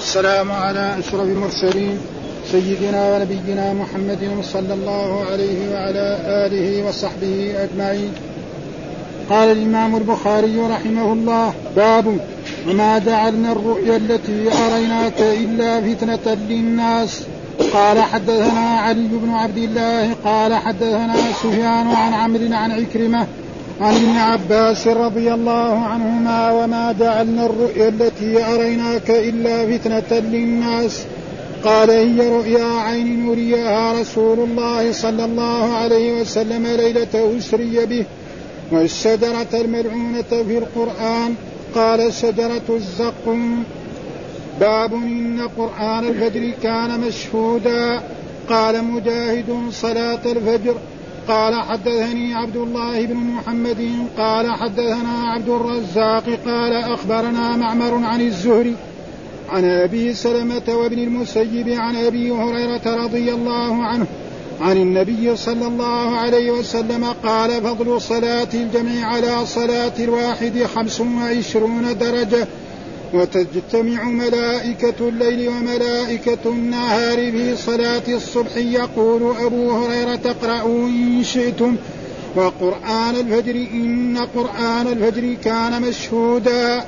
والسلام على أشرف المرسلين سيدنا ونبينا محمد صلى الله عليه وعلى آله وصحبه أجمعين. قال الإمام البخاري رحمه الله باب وما جعلنا الرؤيا التي أريناك إلا فتنة للناس. قال حدثنا علي بن عبد الله قال حدثنا سفيان عن عمرو عن عكرمة عن ابن عباس رضي الله عنهما وما جعلنا الرؤيا التي أريناك إلا فتنة للناس. قال هي رؤيا عين يريها رسول الله صلى الله عليه وسلم ليلة أسري به والشجرة الملعونة في القرآن. قال شجرة الزقوم باب إن قرآن الفجر كان مشهودا. قال مجاهد صلاة الفجر. قال حدثني عبد الله بن محمد قال حدثنا عبد الرزاق قال أخبرنا معمر عن الزهري عن أبي سلمة وابن المسيب عن أبي هريرة رضي الله عنه عن النبي صلى الله عليه وسلم قال فضل صلاة الجمع على صلاة الواحد خمس وعشرون درجة وتجتمع ملائكة الليل وملائكة النهار في صلاة الصبح. يقول أبو هريرة اقرأوا إن شئتم. وقرآن الفجر إن قرآن الفجر كان مشهودا.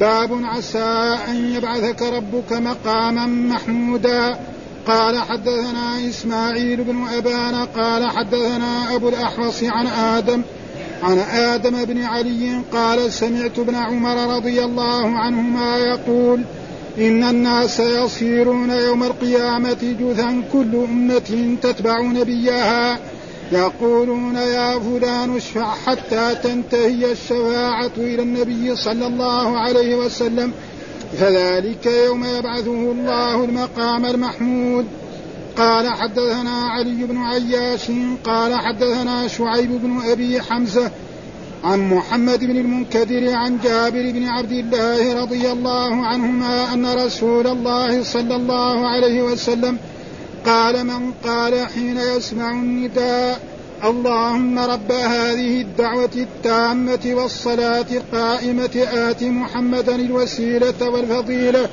باب عسى أن يبعثك ربك مقاما محمودا. قال حدثنا إسماعيل بن أبان قال حدثنا أبو الأحوص عن آدم عن آدم بن علي قال سمعت ابن عمر رضي الله عنهما يقول إن الناس يصيرون يوم القيامة جثا كل أمة تتبع نبيها يقولون يا فلان اشفع حتى تنتهي الشفاعة إلى النبي صلى الله عليه وسلم. فذلك يوم يبعثه الله المقام المحمود. قال حدثنا علي بن عياش قال حدثنا شعيب بن أبي حمزة عن محمد بن المنكدر عن جابر بن عبد الله رضي الله عنهما أن رسول الله صلى الله عليه وسلم قال من قال حين يسمع النداء اللهم رب هذه الدعوة التامة والصلاة القائمة آت محمدا الوسيلة والفضيلة.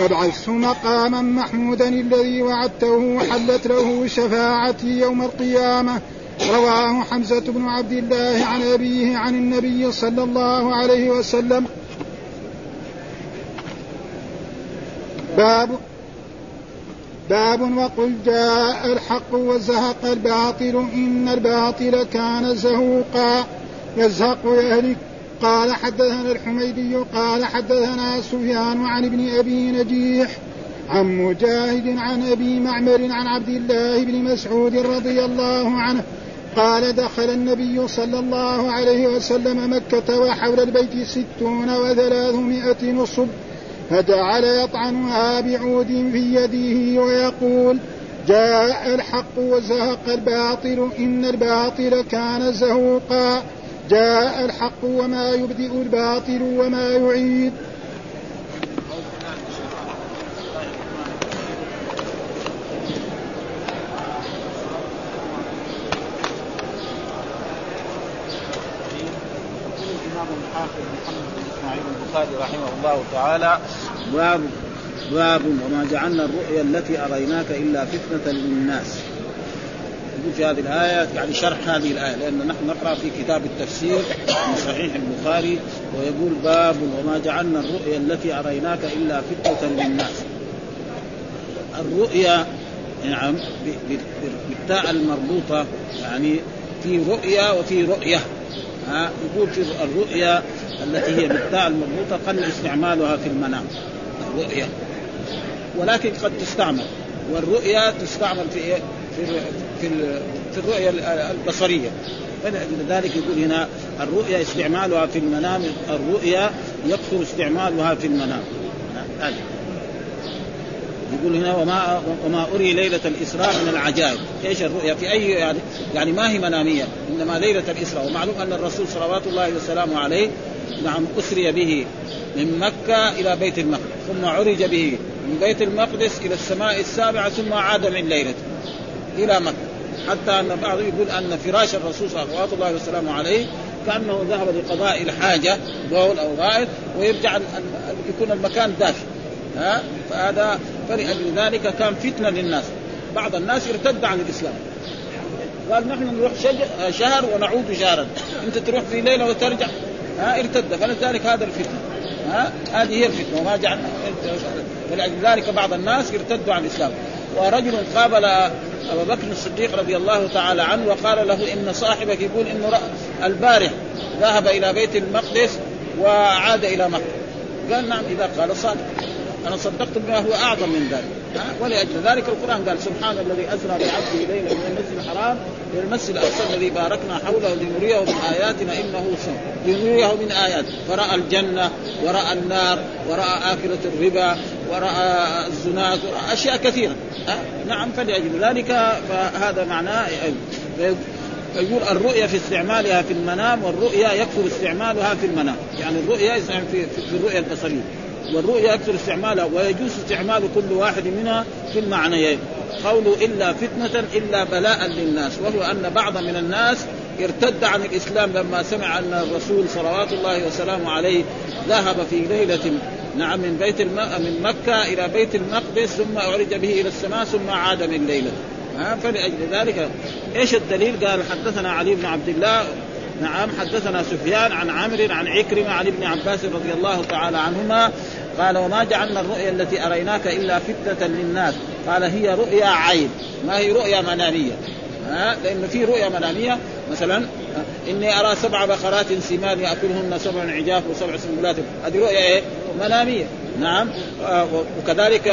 وابعثه مقاما محمودا الذي وعدته حلت له شفاعتي يوم القيامة. رواه حمزة بن عبد الله عن أبيه عن النبي صلى الله عليه وسلم. باب باب وقل جاء الحق وزهق الباطل إن الباطل كان زهوقا. يزهق يهلك قال حدثنا الحميدي قال حدثنا سفيان عن ابن أبي نجيح عن مجاهد عن أبي معمر عن عبد الله بن مسعود رضي الله عنه قال دخل النبي صلى الله عليه وسلم مكة وحول البيت ستون وثلاثمائة نصب فجعل يطعنها بعود في يده ويقول جاء الحق وزهق الباطل إن الباطل كان زهوقا. جاء الحق وما يبدئ الباطل وما يعيد. البخاري رحمه الله تعالى. باب باب وما جعلنا الرؤيا التي أريناك إلا فتنة للناس. في هذه الآية يعني شرح هذه الآية لأن نحن نقرأ في كتاب التفسير من صحيح البخاري ويقول باب وما جعلنا الرؤيا التي أريناك إلا فتنة للناس. الرؤيا نعم بالتاء المربوطة يعني في رؤيا وفي رؤية. ها يقول في الرؤيا التي هي بالتاء المربوطة قل استعمالها في المنام الرؤيا. ولكن قد تستعمل. والرؤيا تستعمل في في في في الرؤيا البصرية. فلذلك يقول هنا الرؤيا استعمالها في المنام الرؤيا يكثر استعمالها في المنام. يقول هنا وما وما أري ليلة الإسراء من العجائب، إيش الرؤيا؟ في اي يعني يعني ما هي منامية، إنما ليلة الإسراء، ومعلوم أن الرسول صلوات الله وسلامه عليه نعم أسري به من مكة إلى بيت المقدس، ثم عرج به من بيت المقدس إلى السماء السابعة ثم عاد من ليلته إلى مكة، حتى أن بعض يقول أن فراش الرسول صلوات الله وسلامه عليه كأنه ذهب لقضاء الحاجة بول أو غائط ويرجع يكون المكان دافئ ها؟ فهذا فلأجل ذلك كان فتنة للناس. بعض الناس ارتد عن الإسلام. قال نحن نروح شهر ونعود شهرا. أنت تروح في ليلة وترجع. ها؟ ارتد. فلذلك هذا الفتنة. ها؟ هذه هي الفتنة. وما جعلنا. فلذلك بعض الناس ارتدوا عن الإسلام. ورجل قابل ابا بكر الصديق رضي الله تعالى عنه وقال له إن صاحبك يقول انه البارح ذهب إلى بيت المقدس وعاد إلى مكة. قال نعم إذا قال صادق. أنا صدقت بما هو أعظم من ذلك. ولاجل ذلك القرآن قال سبحان الذي اسرى بعبده ليلا من المسجد الحرام إلى المسجد الأقصى الذي باركنا حوله لنريه من آياتنا إنه سمع لنريه من آيات. فرأى الجنة ورأى النار ورأى آكلة الربا ورأى الزنات ورأى أشياء كثيرة. نعم فلاجل ذلك فهذا معناه يقول الرؤيا في استعمالها في المنام والرؤيا يكثر استعمالها في المنام. يعني الرؤيا في, في الرؤيا البصرية. والرؤيا يكثر استعمالها ويجوز استعمال كل واحد منها في المعنيين قوله إلا فتنة إلا بلاء للناس وهو أن بعض من الناس ارتد عن الإسلام لما سمع أن الرسول صلوات الله وسلامه عليه ذهب في ليلة نعم من بيت الم... من مكة إلى بيت المقدس ثم أعرج به إلى السماء ثم عاد من ليلة ها فلأجل ذلك إيش الدليل؟ قال حدثنا علي بن عبد الله نعم حدثنا سفيان عن عمرو عن عكرمة عن ابن عباس رضي الله تعالى عنهما قال وما جعلنا الرؤيا التي أريناك إلا فتنة للناس. قال هي رؤيا عين ما هي رؤيا مناميه ها لأن في رؤيا مناميه مثلا إني أرى سبع بقرات سمان يأكلهن سبع عجاف وسبع سنبلات. هذه رؤيا إيه؟ مناميه نعم وكذلك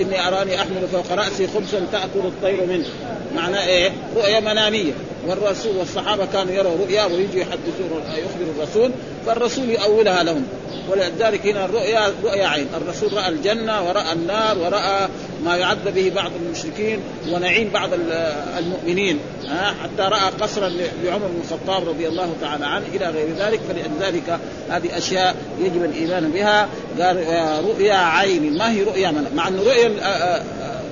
إني أراني أحمل فوق رأسي خبزا تأكل الطير منه. معناه إيه؟ رؤيا مناميه والرسول والصحابة كانوا يروا رؤيا ويجوا يحدثون يخبر الرسول فالرسول يؤولها لهم. ولذلك هنا الرؤيا رؤيا عين. الرسول رأى الجنة ورأى النار ورأى ما يعذب به بعض المشركين ونعيم بعض المؤمنين حتى رأى قصرا لعمر بن الخطاب رضي الله تعالى عنه إلى غير ذلك. فلذلك هذه أشياء يجب الإيمان بها. قال رؤيا عين. ما هي رؤيا؟ من مع أن رؤيا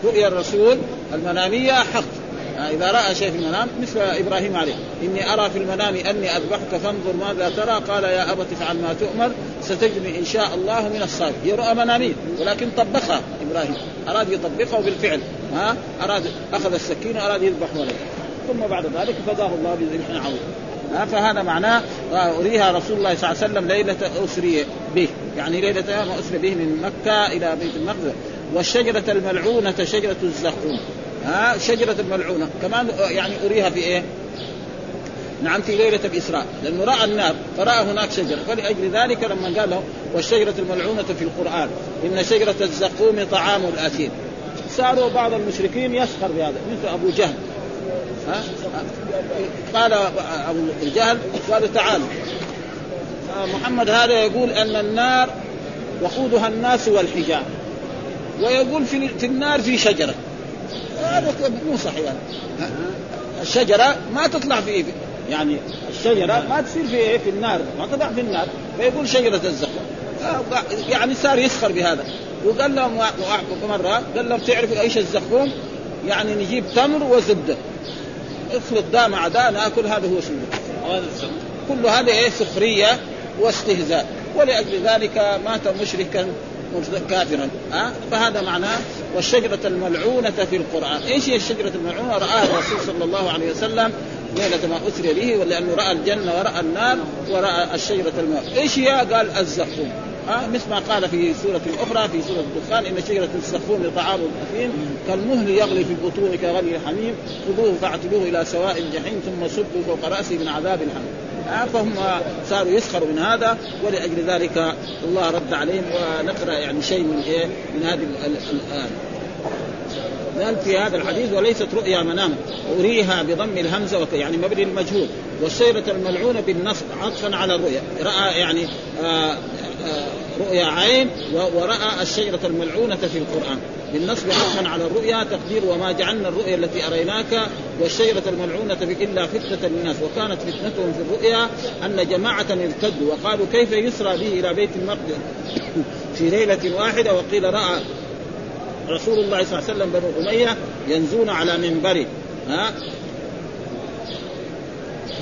رؤيا الرسول المناميه حق. إذا رأى شيء في المنام مثل إبراهيم عليه. إني أرى في المنام أني أذبحك فانظر ماذا ترى. قال يا ابت افعل ما تؤمر ستجدني إن شاء الله من الصالحين هي رؤى مناميه ولكن طبقها إبراهيم. أراد يطبقها بالفعل. ها؟ أراد أخذ السكين واراد يذبح ولده. ثم بعد ذلك فداه الله بذبح عظيم. فهذا معناه أريها رسول الله صلى الله عليه وسلم ليلة أسري به. يعني ليلة أسري به من مكة إلى بيت المقدس. والشجرة الملعونة شجرة الزقوم. ها شجرة الملعونة كمان يعني أريها في إيه؟ نعم في ليلة الإسراء لأنه رأى النار فرأى هناك شجرة. فلأجل ذلك لما قال له والشجرة الملعونة في القرآن إن شجرة الزقوم طعام الأثيم. صاروا بعض المشركين يسخر بهذا مثل أبو جهل. ها؟ قال أبو جهل قالوا تعالوا. محمد هذا يقول أن النار وقودها الناس والحجار ويقول في النار في شجرة. هذا مو صحيح. الشجرة ما تطلع في يعني الشجرة ما تصير في في النار ما تطلع في النار. فيقول شجرة الزقوم يعني صار يسخر بهذا. وقال لهم مرة قال لهم تعرفوا إيش الزقوم؟ يعني نجيب تمر وزبدة. اخلط ده مع ده ناكل هذا هو شنو؟ كل هذا إيه سخرية واستهزاء. ولأجل ذلك مات مشركا كافرا ها؟ فهذا معناه والشجرة الملعونة في القرآن. إيش هي الشجرة الملعونة؟ رآها الرسول صلى الله عليه وسلم ليلة ما أسري به ولأنه رأى الجنة ورأى النار ورأى الشجرة الملعونة. إيش هي؟ قال الزقوم ها؟ مثل ما قال في سورة أخرى في سورة الدخان إن شجرة الزقوم لطعام الأثيم كالمهل يغلي في البطون كغلي الحميم خذوه فاعتلوه إلى سواء الجحيم ثم صبوا فوق رأسه من عذاب الحميم. فهم صاروا يسخروا من هذا ولأجل ذلك الله رد عليهم ونقرأ يعني شيء من إيه؟ من هذه الآية قال في هذا الحديث وليست رؤيا منام أريها بضم الهمزة وك يعني مبني المجهول. والشجرة الملعونة بالنصب عطفا على الرؤيا. رأى يعني آآ آآ رؤيا عين ورأى الشجرة الملعونة في القرآن. بالنصب عطفا على الرؤيا تقدير وما جعلنا الرؤيا التي أريناك والشجرة الملعونة إلا فتنة للناس. وكانت فتنتهم في الرؤيا أن جماعة ارتدوا وقالوا كيف يسرى به إلى بيت المقدس؟ في ليلة واحدة وقيل رأى رسول الله صلى الله عليه وسلم بنو أمية ينزون على منبره ها؟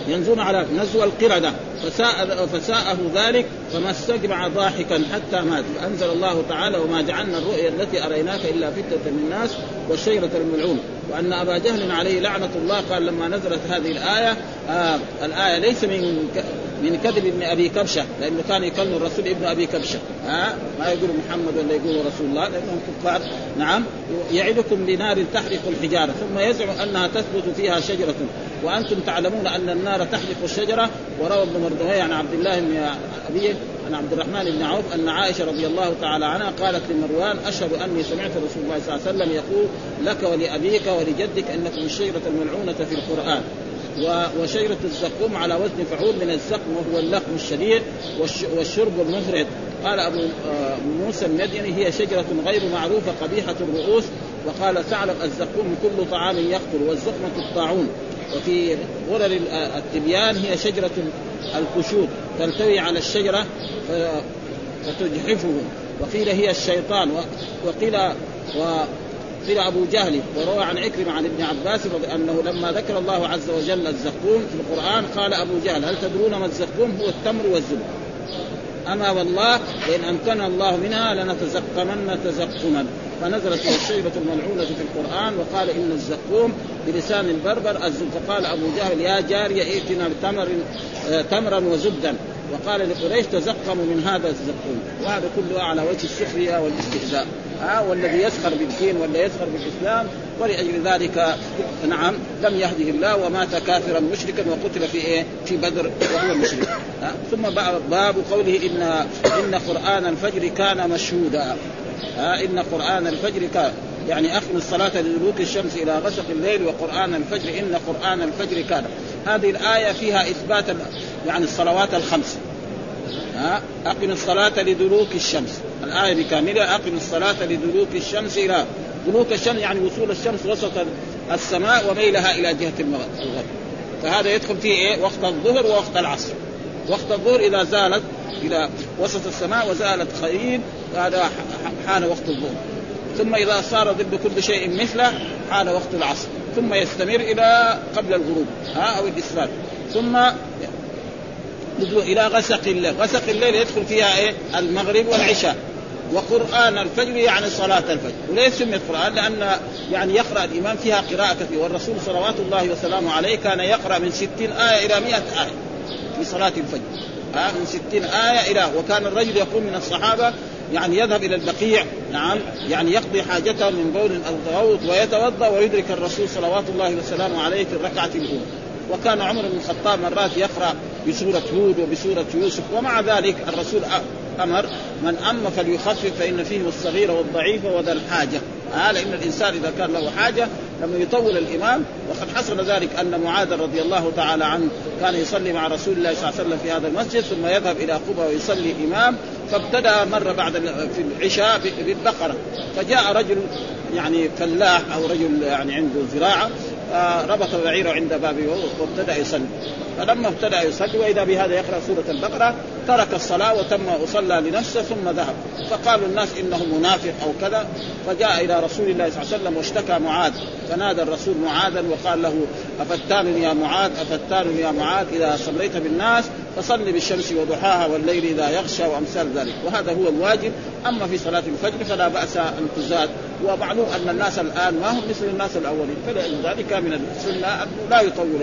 ينزون على نزو القردة. فساء فساءه ذلك فما استجمع ضاحكا حتى مات. فأنزل الله تعالى وما جعلنا الرؤيا التي أريناك إلا فتنة للناس والشيرة الملعون. وأن أبا جهل عليه لعنة الله قال لما نزلت هذه الآية آه الآية ليس من من كذب ابن أبي كبشة لأنه كان يكلم الرسول ابن أبي كبشة. ها؟ ما يقول محمد ولا يقول رسول الله لأنهم كفار. نعم. يعدكم بنار تحرق الحجارة ثم يزعم أنها تثبت فيها شجرة. وأنتم تعلمون أن النار تحرق الشجرة. وروى ابن مردويه عن عبد الله بن ابي عن عبد الرحمن بن عوف أن عائشة رضي الله تعالى عنها قالت لمروان أشهد أني سمعت رسول الله صلى الله عليه وسلم يقول لك ولأبيك ولجدك أنكم الشجره الملعونه في القرآن وشجرة الزقوم على وزن فعول من الزقم وهو اللقم الشديد والشرب المفرد قال أبو آه، موسى المديني هي شجرة غير معروفة قبيحة الرؤوس. وقال ثعلب الزقوم كل طعام يقتل والزقمة الطاعون وفي غرر التبيان هي شجرة القشود تلتوي على الشجرة فتجحفه. وقيل هي الشيطان وقيل قيل أبو جهل وروى عن عكرمه عن ابن عباس أنه لما ذكر الله عز وجل الزقوم في القرآن قال أبو جهل هل تدرون ما الزقوم؟ هو التمر والزبد أما والله لأن امكن الله منها لنتزقمن تزقما فنزلت الشيبة الملعونة في القرآن وقال إن الزقوم بلسان البربر الزب فقال أبو جهل يا جارية ائتنا بتمر آه، تمرا وزبدا. وقال لقريش تزقموا من هذا الزقوم. وهذا كله على وجه السخرية والاستهزاء. ها والذي يسخر بالدين ولا يسخر بالإسلام ولأجل ذلك نعم لم يهده الله ومات كافرا مشركا وقتل في إيه؟ في بدر وهو مشرك. ثم باب قوله إن إن قرآن الفجر كان مشهودا. إن قرآن الفجر كان يعني أقم الصلاة لدلوك الشمس إلى غسق الليل وقرآن الفجر إن قرآن الفجر كان. هذه الآية فيها إثبات يعني الصلوات الخمس. ها أقم الصلاة لدلوك الشمس. الآية بكاملها أقم الصلاة لدلوك الشمس إلى دلوك الشمس يعني وصول الشمس وسط السماء وميلها إلى جهة الغرب فهذا يدخل فيه إيه؟ وقت الظهر ووقت العصر. وقت الظهر إذا زالت إلى وسط السماء وزالت خيل هذا حان وقت الظهر. ثم إذا صار ضد كل شيء مثله حان وقت العصر. ثم يستمر إلى قبل الغروب ها أو الاسفار ثم إلى غسق الليل. غسق الليل يدخل فيها إيه؟ المغرب والعشاء. وقرآن الفجر يعني صلاة الفجر. وليش سميت قرآن لأن يعني يقرأ الإمام فيها قراءة كثيرة. والرسول صلوات الله وسلامه عليه كان يقرأ من ستين آية إلى مئة آية. في صلاة الفجر. ها من ستين آية إلى وكان الرجل يقوم من الصحابة يعني يذهب إلى البقيع نعم يعني يقضي حاجته من بول أو غوط ويتوضأ ويدرك الرسول صلوات الله وسلامه عليه في الركعة الأولى. وكان عمر بن الخطاب مرات يقرأ بسورة هود وبسورة يوسف ومع ذلك الرسول أمر من أم فليخفف فإن فيه الصغير والضعيف وذا الحاجة. آه لأن الإنسان إذا كان له حاجة لما يطول الإمام وقد حصل ذلك أن معاذ رضي الله تعالى عنه كان يصلي مع رسول الله صلى الله عليه وسلم في هذا المسجد ثم يذهب إلى قبى ويصلي امام فابتدأ مرة بعد في العشاء بالبقرة. فجاء رجل يعني فلاح أو رجل يعني عنده زراعة ربط بعيره عند بابه وابتدأ يصلي. فلما ابتدأ يصلي وإذا بهذا يقرأ سورة البقرة ترك الصلاة وتم وصلى لنفسه ثم ذهب. فقالوا الناس إنه منافق أو كذا. فجاء إلى رسول الله صلى الله عليه وسلم واشتكى معاذ. فنادى الرسول معاذا وقال له افتان يا معاذ؟ افتان يا معاذ إذا صليت بالناس فصل بالشمس وضحاها والليل إذا يغشى وأمثال ذلك. وهذا هو الواجب. أما في صلاة الفجر فلا بأس أن تزاد. ومعلوم أن الناس الآن ما هم مثل الناس الأولين. فلذلك من السنة انه لا يطول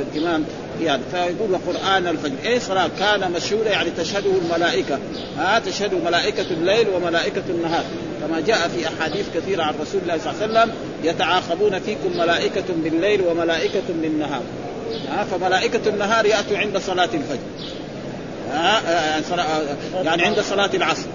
الامام يعني فيقول قران الفجر. اي صلاه كان مشهودا يعني تشهده الملائكة. ها تشهده ملائكة الليل وملائكة النهار. كما جاء في أحاديث كثيرة عن رسول الله صلى الله عليه وسلم يتعاقبون فيكم ملائكة بالليل وملائكة بالنهار ها فملائكة النهار يأتوا عند صلاة الفجر. يعني عند صلاة العصر.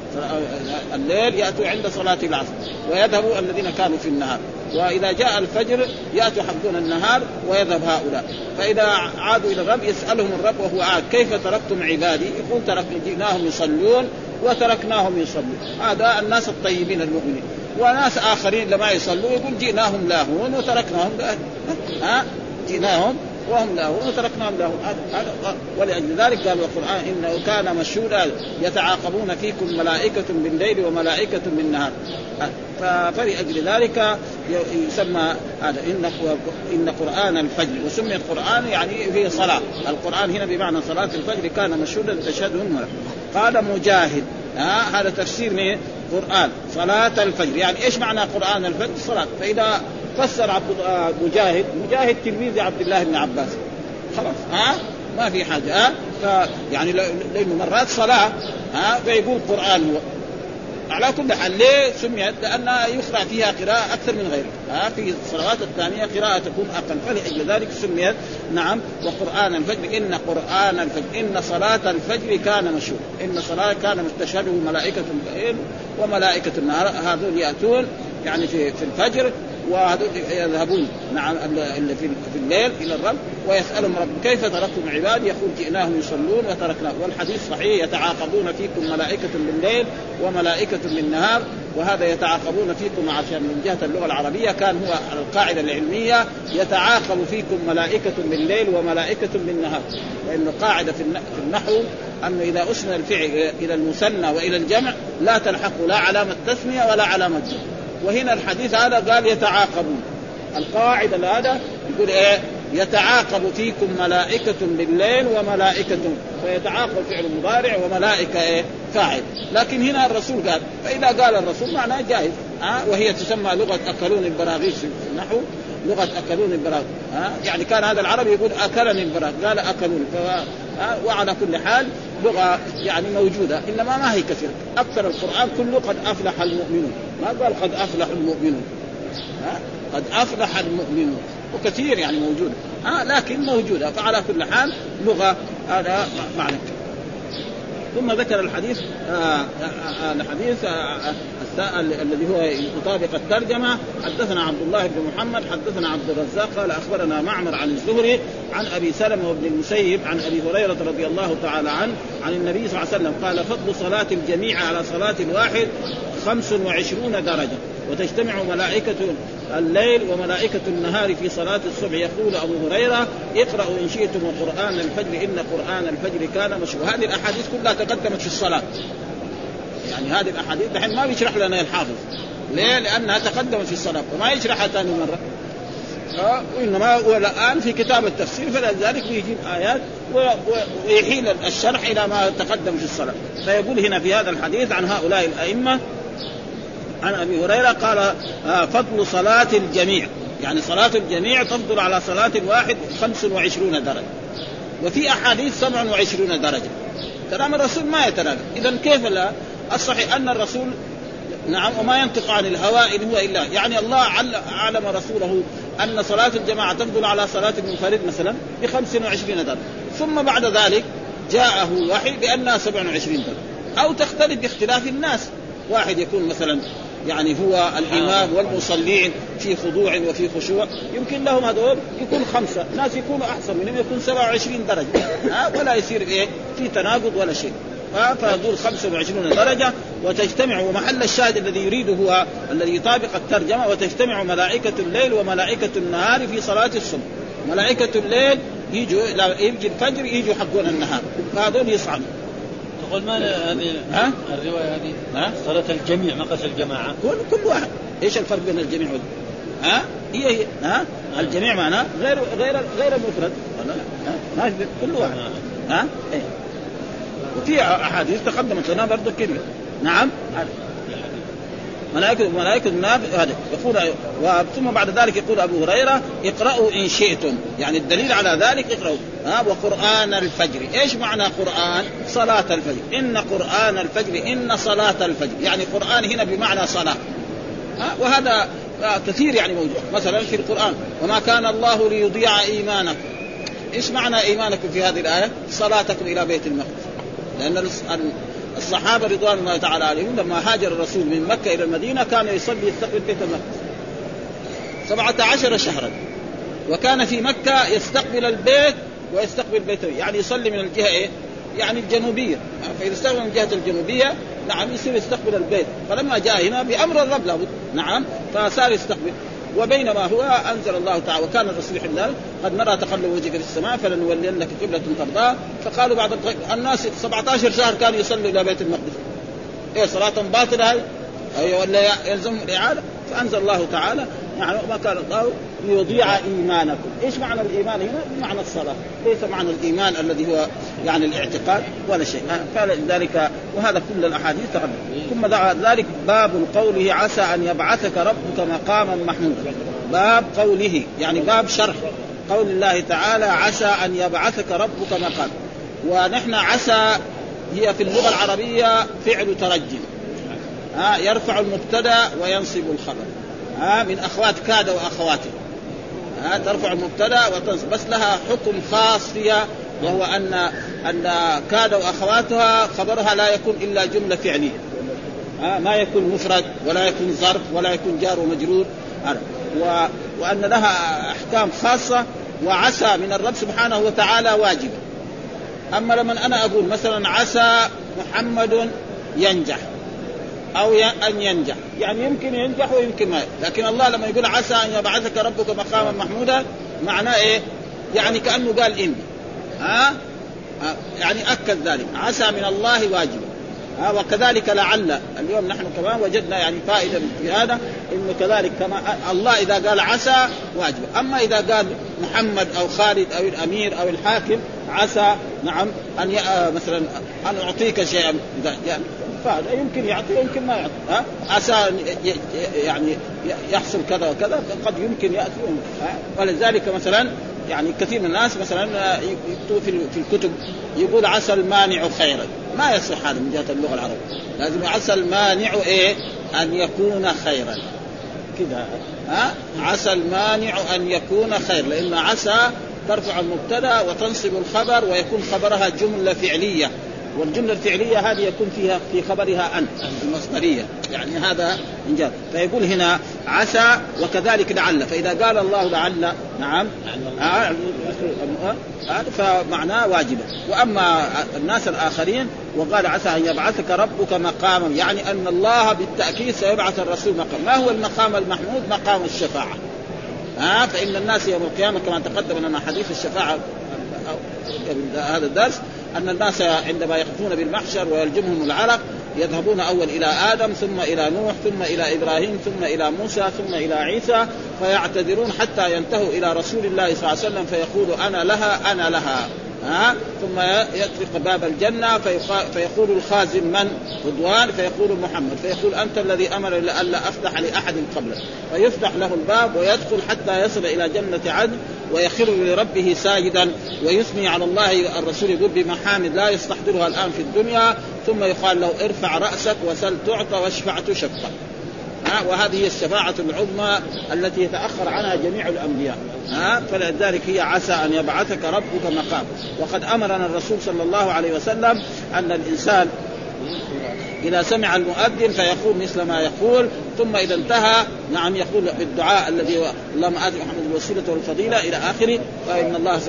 الليل يأتوا عند صلاة العصر. ويذهبوا الذين كانوا في النهار. وإذا جاء الفجر يأتوا حقون النهار ويذهب هؤلاء. فإذا عادوا إلى الرب يسألهم الرب وهو عاد كيف تركتم عبادي؟ يقول ترك جئناهم يصلون وتركناهم يصلون. هذا الناس الطيبين المؤمنين. وناس آخرين لما يصلوا يقول جئناهم لاهون وتركناهم. ها؟ جئناهم وهم لاهون وتركناهم لاهون ولأجل ذلك قال القرآن إنه كان مشهودا يتعاقبون فيكم ملائكة بالليل وملائكة بالنهار. فلأجل ذلك يسمى هذا. إن إن قرآن الفجر وسمي القرآن يعني في صلاة. القرآن هنا بمعنى صلاة الفجر كان مشهودا تشهدهم قال مجاهد. ها هذا تفسير من قرآن. صلاة الفجر. يعني إيش معنى قرآن الفجر؟ صلاة. فإذا فسر عبد آه، مجاهد. مجاهد تلميذ عبد الله بن عباس. خلاص ها؟ ما في حاجة ها؟ يعني لأنه مرات صلاة ها؟ فيقول قرآن هو على كل حال ليه سميت؟ لانها يقرأ فيها قراءة أكثر من غيرها، ها؟ في الصلوات الثانية قراءة تكون أقل. فلأجل ذلك سميت نعم وقرآن الفجر. إن قرآن الفجر إن صلاة الفجر كان مشهور، إن صلاة كان تشهده ملائكه الليل وملائكة النهار هذول يأتون يعني في في الفجر. وهذول يذهبون نعم في الليل إلى الرب ويسألهم رب كيف تركتم عبادي؟ يقول جئناهم يصلون وتركناهم والحديث صحيح يتعاقبون فيكم ملائكة بالليل وملائكة بالنهار وهذا يتعاقبون فيكم عشان من جهة اللغة العربية. كان هو القاعدة العلمية يتعاقب فيكم ملائكة بالليل وملائكة بالنهار. لأنه قاعدة في النحو أنه إذا أسند الفعل إلى المثنى وإلى الجمع لا تلحق لا علامة تثنية ولا علامة جمع. وهنا الحديث هذا قال يتعاقبون. القاعدة هذا يقول إيه؟ يتعاقب فيكم ملائكة بالليل وملائكة فيتعاقب فعل مضارع وملائكة إيه؟ فاعل. لكن هنا الرسول قال فإذا قال الرسول معناه جائز ها؟ أه؟ وهي تسمى لغة أكلون البراغيث. في النحو لغة أكلون البراغيث. ها؟ أه؟ يعني كان هذا العربي يقول أكلني البراغيث. قال أكلون. أه؟ وعلى كل حال لغة يعني موجودة إنما ما هي كثيرة. أكثر القرآن كله قد أفلح المؤمنون. ما قال قد أفلح المؤمنون. ها؟ قد أفلح المؤمنون. وكثير يعني موجودة ها؟ لكن موجودة فعلى كل حال لغة هذا معنى. ثم ذكر الحديث آه، آه، آه، الحديث الذي هو يطابق الترجمة. حدثنا عبد الله بن محمد حدثنا عبد الرزاق قال أخبرنا معمر عن الزهري عن أبي سلمة وابن المسيب عن أبي هريرة رضي الله تعالى عنه عن النبي صلى الله عليه وسلم قال فضل صلاة الجميع على صلاة الواحد خمس وعشرون درجة وتجتمع ملائكة الليل وملائكة النهار في صلاة الصبح. يقول أبو هريرة اقرأوا إن شئتم قرآن الفجر إن قرآن الفجر كان مشهور هذه الأحاديث كلها تقدمت في الصلاة. يعني هذه الأحاديث دحين ما بيشرح لنا الحافظ. ليه؟ لأنها تقدمت في الصلاة وما يشرحها ثاني مرة. آه وإنما هو الآن في كتاب التفسير فلذلك بيجيب آيات ويحيل الشرح إلى ما تقدم في الصلاه فيقول هنا في هذا الحديث عن هؤلاء الأئمة عن أبي هريرة قال آه فضل صلاة الجميع. يعني صلاة الجميع تفضل على صلاة الواحد 25 درجة. وفي أحاديث 27 درجة. كلام الرسول ما يتناقض إذا كيف لا؟ الصحيح أن الرسول نعم وما ينطق عن الهواء إن هو إلا يعني الله علم رسوله أن صلاة الجماعة تفضل على صلاة المنفرد مثلا ب 25 درجة. ثم بعد ذلك جاءه الوحي بأنها 27 درجة. أو تختلف باختلاف الناس. واحد يكون مثلا يعني هو الإمام والمصلين في خضوع وفي خشوع يمكن لهم هذول يكون خمسة، ناس يكونوا أحسن منهم يكون 27 درجة. ها؟ ولا يصير إيه؟ في تناقض ولا شيء. فيقول 25 درجة. وتجتمع ومحل الشاهد الذي يريده هو الذي يطابق الترجمة. وتجتمع ملائكة الليل وملائكة النهار في صلاة الصبح. ملائكة الليل يجوا يجي الفجر يجوا حقون النهار. فهذول يصعدوا. تقول ما هذه ها؟ الرواية هذه؟ ها؟ صلاة الجميع ما قص الجماعة. كل كل واحد. إيش الفرق بين الجميع وال... ها؟ هي هي ها؟ الجميع معناه غير غير غير المفرد. ما كل واحد. ها؟ إيه؟ وفي أحاديث تقدمت لنا برضه كلمه نعم. ملائكة ملائكة النار هذا يقول ثم بعد ذلك يقول أبو هريرة اقرأوا إن شئتم. يعني الدليل على ذلك اقرأوا. ها وقرآن الفجر. إيش معنى قرآن؟ صلاة الفجر. إن قرآن الفجر إن صلاة الفجر. يعني قرآن هنا بمعنى صلاة. ها وهذا كثير يعني موجود. مثلا في القرآن. وما كان الله ليضيع إيمانكم. إيش معنى إيمانكم في هذه الآية؟ صلاتكم إلى بيت المقدس. لأن الصحابة رضوان الله تعالى عليهم لما هاجر الرسول من مكة إلى المدينة كان يصلي يستقبل بيت المقدس سبعة عشر شهرا. وكان في مكة يستقبل البيت ويستقبل بيته. يعني يصلي من الجهة إيه؟ يعني الجنوبية. فإذا استقبل من الجهة الجنوبية نعم يصير يستقبل البيت. فلما جاء هنا بأمر الرب لابد. نعم فصار يستقبل. وبينما هو أنزل الله تعالى وكان الرسول حين قد نرى تقلب وجهك في السماء فلنولينك قبلة ترضاها فقالوا بعض الناس 17 شهر كانوا يصلوا إلى بيت المقدس. إيه صلاة باطلة هاي؟ أيوه ولا يلزمهم الإعادة؟ فأنزل الله تعالى يعني ما كان الله ليضيع إيمانكم، إيش معنى الإيمان هنا؟ بمعنى الصلاة، ليس معنى الإيمان الذي هو يعني الاعتقاد ولا شيء، فلذلك وهذا كل الأحاديث تقدم، ثم دعا ذلك باب قوله عسى أن يبعثك ربك مقاما محمودا، باب قوله يعني باب شرح. قول الله تعالى عسى أن يبعثك ربك مقام ونحن عسى هي في اللغة العربية فعل ترجي. ها يرفع المبتدأ وينصب الخبر. ها من أخوات كاد وأخواته. ها ترفع المبتدا وتنصب بس لها حكم خاص فيها وهو ان أن كاد وأخواتها خبرها لا يكون إلا جملة فعلية. ها ما يكون مفرد ولا يكون ظرف ولا يكون جار ومجرور. و... وأن لها أحكام خاصة وعسى من الرب سبحانه وتعالى واجب أما لما أنا أقول مثلا عسى محمد ينجح. أو أن ينجح. يعني يمكن ينجح ويمكن ما. لكن الله لما يقول عسى أن يبعثك ربك مقاما محمودا معناه إيه؟ يعني كأنه قال اني ها؟ يعني أكد ذلك. عسى من الله واجبا. ها؟ وكذلك لعل اليوم نحن كمان وجدنا يعني فائدة في هذا انه كذلك كما الله إذا قال عسى واجب أما إذا قال محمد أو خالد أو الأمير أو الحاكم عسى نعم أن مثلا أن أعطيك شيئا. يعني فهذا يمكن يعطي ويمكن ما يعطي. ها؟ عسى يعني يحصل كذا وكذا قد يمكن يأتي. ولذلك مثلا يعني كثير من الناس مثلا يكتبوا في الكتب يقول عسى المانع خيرا. ما يصح هذا من جهة اللغة العربية. لازم عسى المانع إيه؟ أن يكون خيرا. كذا ها؟ عسى المانع أن يكون خير لأن عسى ترفع المبتدأ وتنصب الخبر ويكون خبرها جملة فعلية. والجملة الفعلية هذه يكون فيها في خبرها أن المصدرية. يعني هذا إنجاز. فيقول هنا عسى وكذلك لعل. فإذا قال الله لعل نعم. هذا فمعناه واجبة. وأما الناس الآخرين وقال عسى أن يبعثك ربك مقاما. يعني أن الله بالتأكيد سيبعث الرسول مقام ما هو المقام المحمود؟ مقام الشفاعة. ها فإن الناس يوم القيامة كما تقدم لنا حديث الشفاعة هذا الدرس أن الناس عندما يقفون بالمحشر ويلجمهم العرق يذهبون أول إلى آدم ثم إلى نوح ثم إلى إبراهيم ثم إلى موسى ثم إلى عيسى فيعتذرون حتى ينتهوا إلى رسول الله صلى الله عليه وسلم فيقول أنا لها أنا لها. ها؟ ثم يطرق باب الجنة فيقول الخازن من؟ رضوان. فيقول محمد. فيقول أنت الذي أمر ألا أفتح لأحد قبلك. فيفتح له الباب ويدخل حتى يصل إلى جنة عدن ويخر لربه ساجدا ويثني على الله الرسول يقول بمحامد لا يستحضرها الآن في الدنيا. ثم يقال له ارفع رأسك وسل تعطى واشفع تشفع ها وهذه هي الشفاعة العظمى التي يتأخر عنها جميع الأنبياء. ها فلذلك هي عسى أن يبعثك ربك مقام. وقد أمرنا الرسول صلى الله عليه وسلم أن الإنسان إذا سمع المؤذن فيقول مثل ما يقول ثم إذا انتهى نعم يقول بالدعاء الذي هو اللهم آت محمد الوسيلة والفضيلة إلى آخره فإن الله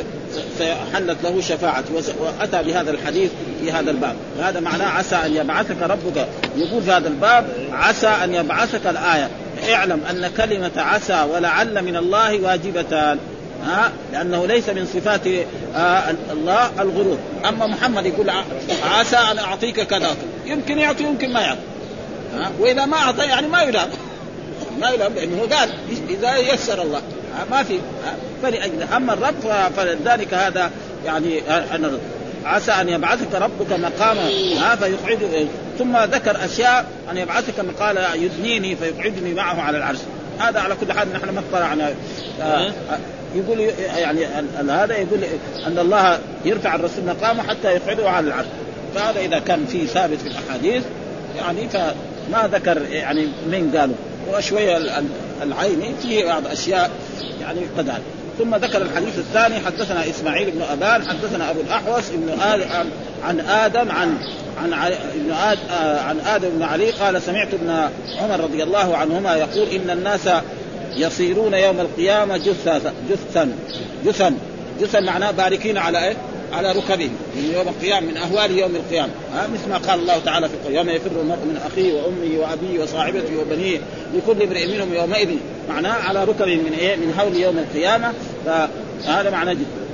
حلت له شفاعته وأتى بهذا الحديث في هذا الباب. هذا معناه عسى أن يبعثك ربك. يقول في هذا الباب عسى أن يبعثك الآية. اعلم أن كلمة عسى ولعل من الله واجبتان. ها لأنه ليس من صفات آه الله الغرور. أما محمد يقول عسى أن أعطيك كذا. يمكن يعطي يمكن ما يعطي. ها وإذا ما أعطى يعني ما يلام. ما يلام لأنه قال إذا يسر الله. ما في فلأجل. أما الرب فلذلك هذا يعني أن عسى أن يبعثك ربك مقاما. ها فيقعد ثم ذكر أشياء أن يبعثك قال يدنيني فيقعدني معه على العرش. هذا على كل حال نحن ما اطلعنا آه يقول يعني هذا يقول أن الله يرفع الرسول مقامه حتى يقعده على العرش. فهذا إذا كان فيه ثابت في الأحاديث يعني فما ذكر يعني من قالوا. وشوية العيني فيه بعض أشياء يعني قد ثم ذكر الحديث الثاني حدثنا إسماعيل بن أبان حدثنا أبو الأحوص ابن آدم عن آدم عن عن ابن آد عن آدم بن علي قال سمعت ابن عمر رضي الله عنهما يقول إن الناس يصيرون يوم القيامة جثا جثا جثا جثا معناه باركين على إيه؟ على ركبهم. من يوم القيامة من أهوال يوم القيامة. ها مثل ما قال الله تعالى في القيامة يوم يفر المرء من أخيه وأمه وأبيه وصاحبته وبنيه لكل امرئ منهم يومئذ. معناه على ركب من إيه؟ من هول يوم القيامة. فهذا معناه جدا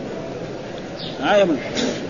آية من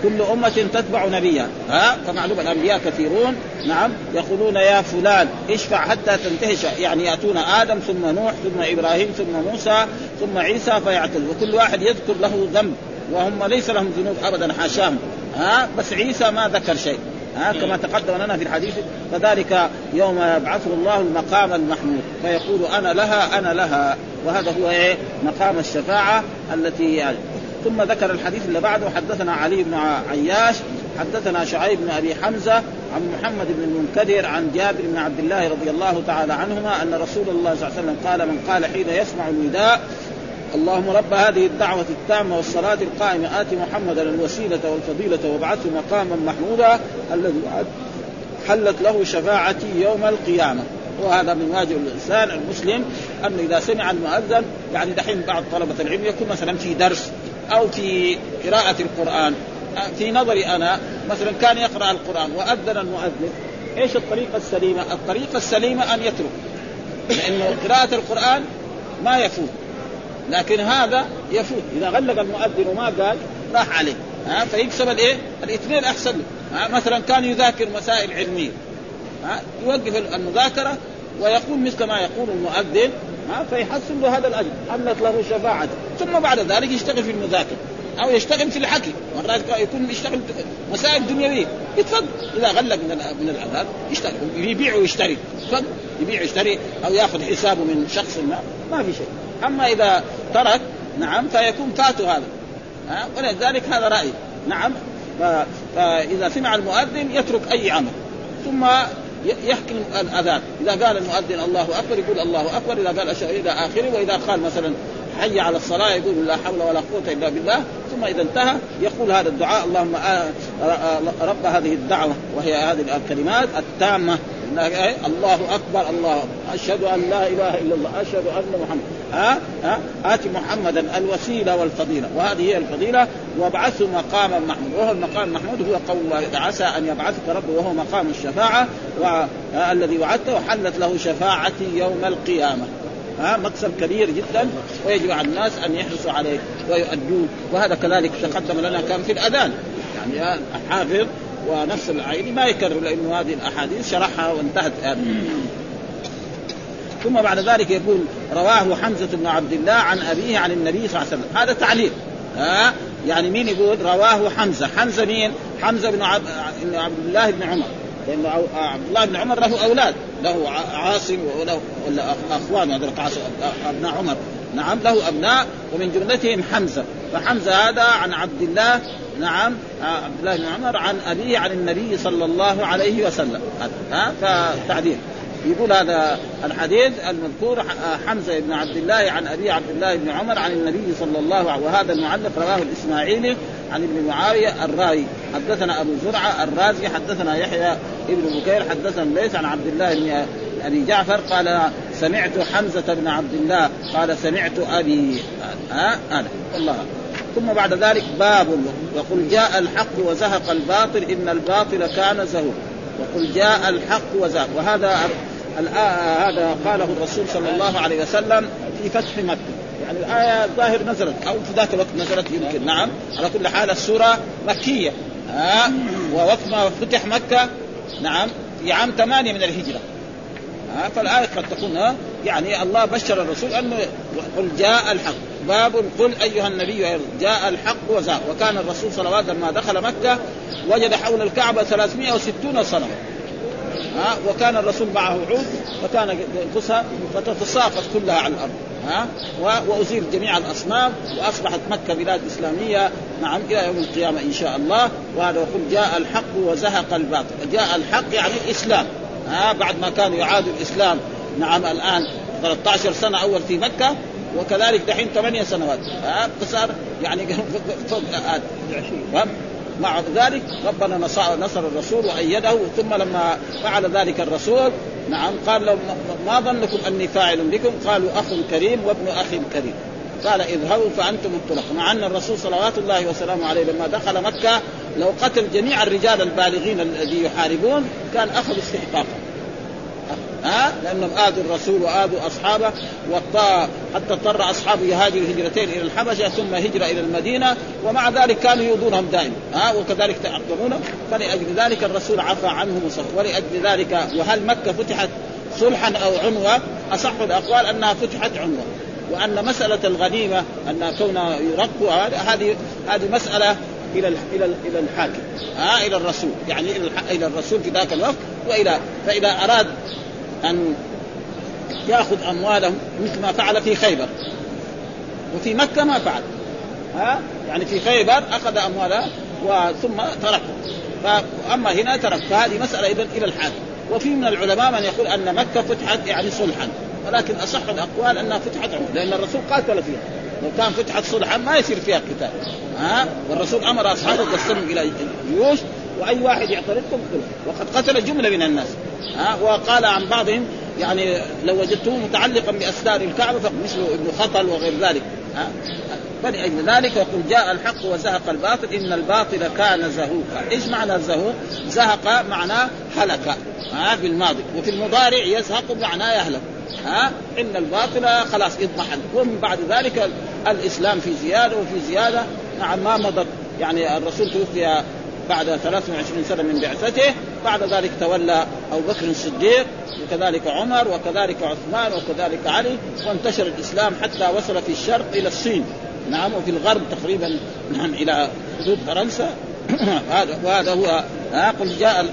كل أمة تتبع نبيها. ها فمعلوم الأنبياء كثيرون. نعم يقولون يا فلان اشفع حتى تنتهي يعني يأتون آدم ثم نوح ثم إبراهيم ثم موسى ثم عيسى فيعتذر وكل واحد يذكر له ذنب وهم ليس لهم ذنوب أبدا حاشاهم. ها؟ بس عيسى ما ذكر شيء. ها؟ كما تقدم لنا في الحديث فذلك يوم يبعثه الله المقام المحمود. فيقول أنا لها أنا لها. وهذا هو إيه؟ مقام الشفاعة التي يعني. ثم ذكر الحديث اللي بعده حدثنا علي بن عياش حدثنا شعيب بن أبي حمزة عن محمد بن المنكدر عن جابر بن عبد الله رضي الله تعالى عنهما أن رسول الله صلى الله عليه وسلم قال من قال حين يسمع النداء اللهم رب هذه الدعوة التامة والصلاة القائمة آت محمدا الوسيلة والفضيلة وابعثه مقاما محمودا الذي حلت له شفاعتي يوم القيامة. وهذا من واجب الإنسان المسلم أنه إذا سمع المؤذن يعني دحين بعض طلبة العلم يكون مثلا في درس أو في قراءة القرآن. في نظري أنا مثلا كان يقرأ القرآن وأذن المؤذن إيش الطريقة السليمة؟ الطريقة السليمة أن يترك لأنه قراءة القرآن ما يفوت لكن هذا يفوت. إذا غلق المؤذن وما قال راح عليه. ها فيكسب الإيه؟ الاثنين أحسن له. مثلا كان يذاكر مسائل علمية ها يوقف المذاكرة ويقول مثل ما يقول المؤذن ها فيحصل له هذا الأجر حلت له شفاعه ثم بعد ذلك يشتغل في المذاكرة. أو يشتغل في الحكي. مرات يكون يشتغل مسائل دنيوية. يتفضل. إذا غلق من من الاذان يشتغل. يبيع ويشتري. تفضل. يبيع ويشتري أو يأخذ حسابه من شخص ما. ما في شيء. أما إذا ترك نعم فيكون فاته هذا. ها؟ ولذلك هذا رايي نعم. فإذا سمع المؤذن يترك أي عمل ثم يحكي الأذان. إذا قال المؤذن الله أكبر يقول الله أكبر. إذا قال إلى آخره وإذا قال مثلا حي على الصلاة يقول لا حول ولا قوة إلا بالله. ثم إذا انتهى يقول هذا الدعاء اللهم رب هذه الدعوة وهي هذه الكلمات التامة. الله أكبر الله أشهد أن لا إله إلا الله أشهد أن محمد. ها؟ ها؟ آت محمدا الوسيلة والفضيلة. وهذه هي الفضيلة. وابعثه مقاما محمود. وهو المقام المحمود هو قول الله عسى أن يبعثك ربه وهو مقام الشفاعة الذي وعدته وحلت له شفاعتي يوم القيامة. ها مكسب كبير جدا ويجب على الناس أن يحرصوا عليه ويؤدوه. وهذا كذلك تقدم لنا كان في الأذان. يعني حافظ ونفس العين ما يكرر لأنه هذه الأحاديث شرحها وانتهت. ثم بعد ذلك يقول رواه حمزة بن عبد الله عن أبيه عن النبي صلى الله عليه وسلم. هذا تعليق ها يعني مين يقول؟ رواه حمزة. حمزة مين؟ حمزة بن عبد الله بن عمر. لأنه عبد الله بن عمر له أولاد. له عاصم وله ولا أخوان هذول أبناء عمر. نعم له أبناء ومن جملتهم حمزة. فحمزة هذا عن عبد الله نعم عبد الله بن عمر عن أبيه عن النبي صلى الله عليه وسلم. ها؟ فتعديل. يقول هذا الحديث المذكور حمزة بن عبد الله عن أبي عبد الله بن عمر عن النبي صلى الله عليه وهذا المعلق رواه الإسماعيلي عن ابن معاوية الراوي حدثنا أبو زرعة الرازي حدثنا يحيى ابن بكير حدثنا ليس عن عبد الله بن أبي جعفر قال سمعت حمزة بن عبد الله قال سمعت أبي ها هذا. والله. ثم بعد ذلك باب وقل جاء الحق وزهق الباطل إن الباطل كان زهوقا وقل جاء الحق وزهق. وهذا هذا قاله الرسول صلى الله عليه وسلم في فتح مكة. يعني الآية الظاهر نزلت أو في ذاك الوقت نزلت يمكن. نعم. على كل حال السورة مكية. ها ووقت ما فتح مكة نعم في عام ثمانية من الهجرة. ها فالآية قد تكون ها يعني الله بشر الرسول أنه قل جاء الحق. باب قل أيها النبي جاء الحق وزاق وكان الرسول صلوات لما دخل مكة وجد حول الكعبة 360 صنم ها وكان الرسول معه عود فكان ينقصها فتتساقط كلها على الأرض ها وأزيل جميع الأصنام وأصبحت مكة بلاد إسلامية نعم إلى يوم القيامة إن شاء الله وهذا يقول جاء الحق وزهق الباطل جاء الحق يعني الإسلام ها بعد ما كانوا يعادوا الإسلام نعم الآن 13 سنة أول في مكة وكذلك دحين ثمانية سنوات ها فصار يعني فوق مع ذلك ربنا نصر الرسول وأيده ثم لما فعل ذلك الرسول نعم قال لهم ما ظنكم أني فاعل بكم؟ قالوا أخ كريم وابن أخ كريم. قال اذهبوا فأنتم الطلق مع أن الرسول صلوات الله وسلامه عليه لما دخل مكة لو قتل جميع الرجال البالغين الذي يحاربون كان أخذ استحقاقا. ها؟ لأنهم آذوا الرسول وآذوا أصحابه والطاء حتى اضطر اصحابه يهاجروا هجرتين إلى الحبشة ثم هجره إلى المدينة ومع ذلك كانوا يؤذونهم دائما ها؟ وكذلك تعقبونهم فلأجل ذلك الرسول عفى عنهم ولأجل ذلك وهل مكة فتحت صلحا أو عنوة؟ أصح الأقوال أنها فتحت عنوة. وأن مسألة الغنيمة أن كون يرقوا هذه هذه مسألة إلى إلى إلى الحاكم آه إلى الرسول يعني إلى الرسول في ذاك الوقت والى فإذا أراد أن يأخذ أموالهم مثل ما فعل في خيبر. وفي مكة ما فعل. ها؟ يعني في خيبر أخذ اموالها وثم تركه. فأما هنا ترك. فهذه مسألة اذا إلى الحاكم وفي من العلماء من يقول أن مكة فتحت يعني صلحا. ولكن أصح الأقوال أنها فتحت عمر لأن الرسول قاتل فيها. لو كان فتحت صلحا ما يصير فيها قتال. ها؟ والرسول أمر أصحابه قسمهم إلى جيوش وأي واحد يعترضكم وقد قتل جملة من الناس. ها وقال عن بعضهم يعني لو وجدتموه متعلقا باستار الكعبة فمثل ابن خطل وغير ذلك ها. فلأجل ذلك يقول جاء الحق وزهق الباطل إن الباطل كان زهوقا. إيش معنى الزهوق زهق معناه هلك ها في الماضي وفي المضارع يزهق معناه يهلك ها. إن الباطل خلاص اضمحل ومن بعد ذلك الإسلام في زيادة وفي زيادة نعم ما مضت يعني الرسول توفي بعد 23 سنة من بعثته. بعد ذلك تولى أبو بكر الصديق وكذلك عمر وكذلك عثمان وكذلك علي وانتشر الإسلام حتى وصل في الشرق إلى الصين. نعم وفي الغرب تقريبا نعم إلى حدود فرنسا. هذا وهذا هو قل جاء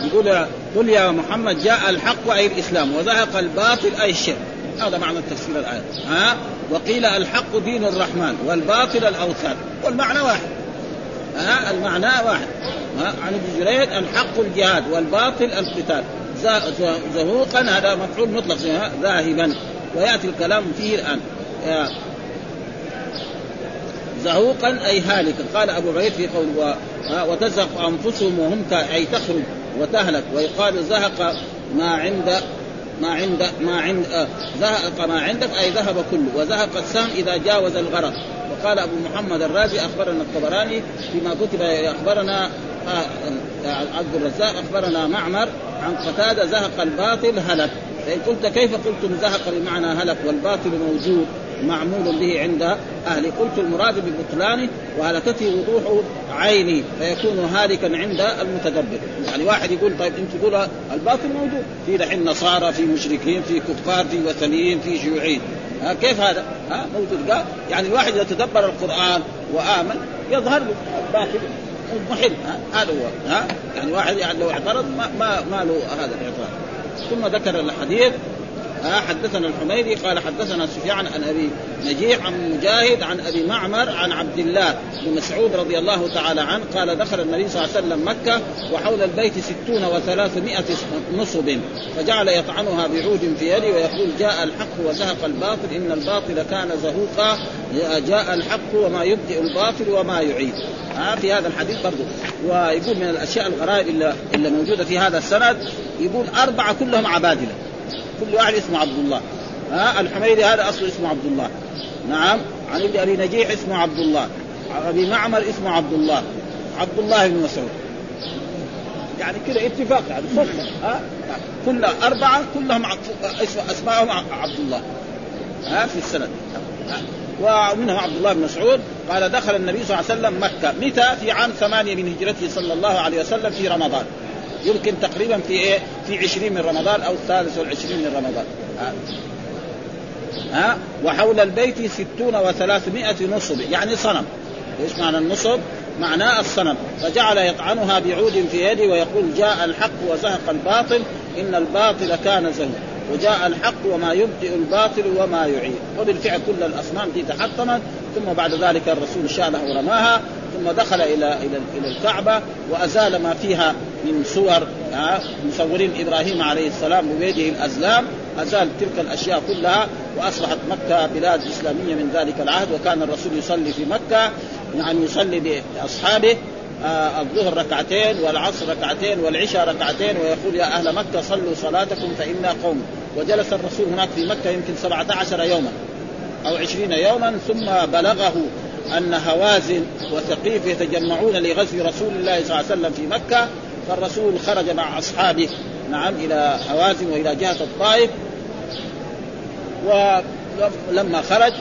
يقول قل يا محمد جاء الحق أي الإسلام وزهق الباطل أي الشرك. هذا معنى تفسير الآية. ها؟ وقيل الحق دين الرحمن والباطل الأوثان والمعنى واحد. ها المعنى واحد. ها عن ابن جريج الحق الجهاد والباطل القتال. زهوقا هذا مفعول مطلق ذاهبا. ويأتي الكلام فيه الآن. زهوقا أي هالكا. قال أبو عبيد في قول وتزهق انفسهم وهم أي تخرج وتهلك. ويقال زهق ما عند ما عند ما عند آه زهق ما عندك أي ذهب كله. وزهق السهم إذا جاوز الغرض. وقال أبو محمد الرازي أخبرنا الطبراني فيما كتب أخبرنا آه عبد الرزاق أخبرنا معمر عن قتادة زهق الباطل هلك. فإن قلت كيف قلتم زهق؟ بمعنى هلك والباطل موجود معمول به عند أهله. قلت المراد ببطلانه وهلكته وضوح عيني فيكون هالكا عند المتدبر. يعني واحد يقول طيب أنت تقول الباطل موجود. في دحين نصارى في مشركين في كفار في وثنيين في شيوعيين. ها كيف هذا؟ ها موجود. قال يعني الواحد إذا تدبر القرآن وآمن يظهر له. الباطل محل هذا هو. ها يعني واحد يعني لو اعترض ما ما, ما له هذا الإعتراض. ثم ذكر الحديث ها حدثنا الحميدي قال حدثنا سفيان عن أبي نجيح عن مجاهد عن أبي معمر عن عبد الله بن مسعود رضي الله تعالى عنه قال دخل النبي صلى الله عليه وسلم مكة وحول البيت ستون وثلاثمائة نصب فجعل يطعنها بعود في يده ويقول جاء الحق وزهق الباطل إن الباطل كان زهوقا جاء الحق وما يبدئ الباطل وما يعيد. ها في هذا الحديث برضه ويقول من الأشياء الغرائب اللي, اللي موجودة في هذا السند يقول أربعة كلهم عبادلة. كل واحد اسمه عبد الله. ها الحميدي هذا اصله اسمه عبد الله. نعم عن أبي نجيح اسمه عبد الله. أبي معمر اسمه عبد الله. عبد الله بن مسعود. يعني كذا اتفاق يعني صدفه ها كل أربعة كلهم اسمائهم عبد الله. ها في السند. ومنهم عبد الله بن مسعود. قال دخل النبي صلى الله عليه وسلم مكة. متى؟ في عام ثمانية من هجرته صلى الله عليه وسلم في رمضان. يمكن تقريبا في إيه؟ في عشرين من رمضان أو الثالث والعشرين من رمضان. ها, ها؟ وحول البيت ستون وثلاثمائة نصب يعني صنم. إيش معنى النصب؟ معناه الصنم. فجعل يطعنها بعود في يده ويقول جاء الحق وزهق الباطل إن الباطل كان زهق وجاء الحق وما يبدئ الباطل وما يعيد. وبالفعل كل الأصنام دي تحطمت ثم بعد ذلك الرسول شالها ورماها ثم دخل إلى إلى إلى الكعبة وأزال ما فيها من صور مصورين إبراهيم عليه السلام بيده الأزلام. أزال تلك الأشياء كلها وأصبحت مكة بلاد إسلامية من ذلك العهد وكان الرسول يصلي في مكة يعني يصلي باصحابه آه الظهر ركعتين والعصر ركعتين والعشاء ركعتين ويقول يا أهل مكة صلوا صلاتكم فإنا قوم. وجلس الرسول هناك في مكة يمكن 17 يوما أو عشرين يوما ثم بلغه أن هوازن وثقيف يتجمعون لغزو رسول الله صلى الله عليه وسلم في مكة فالرسول خرج مع أصحابه نعم إلى هوازن وإلى جهة الطائف. ولما خرج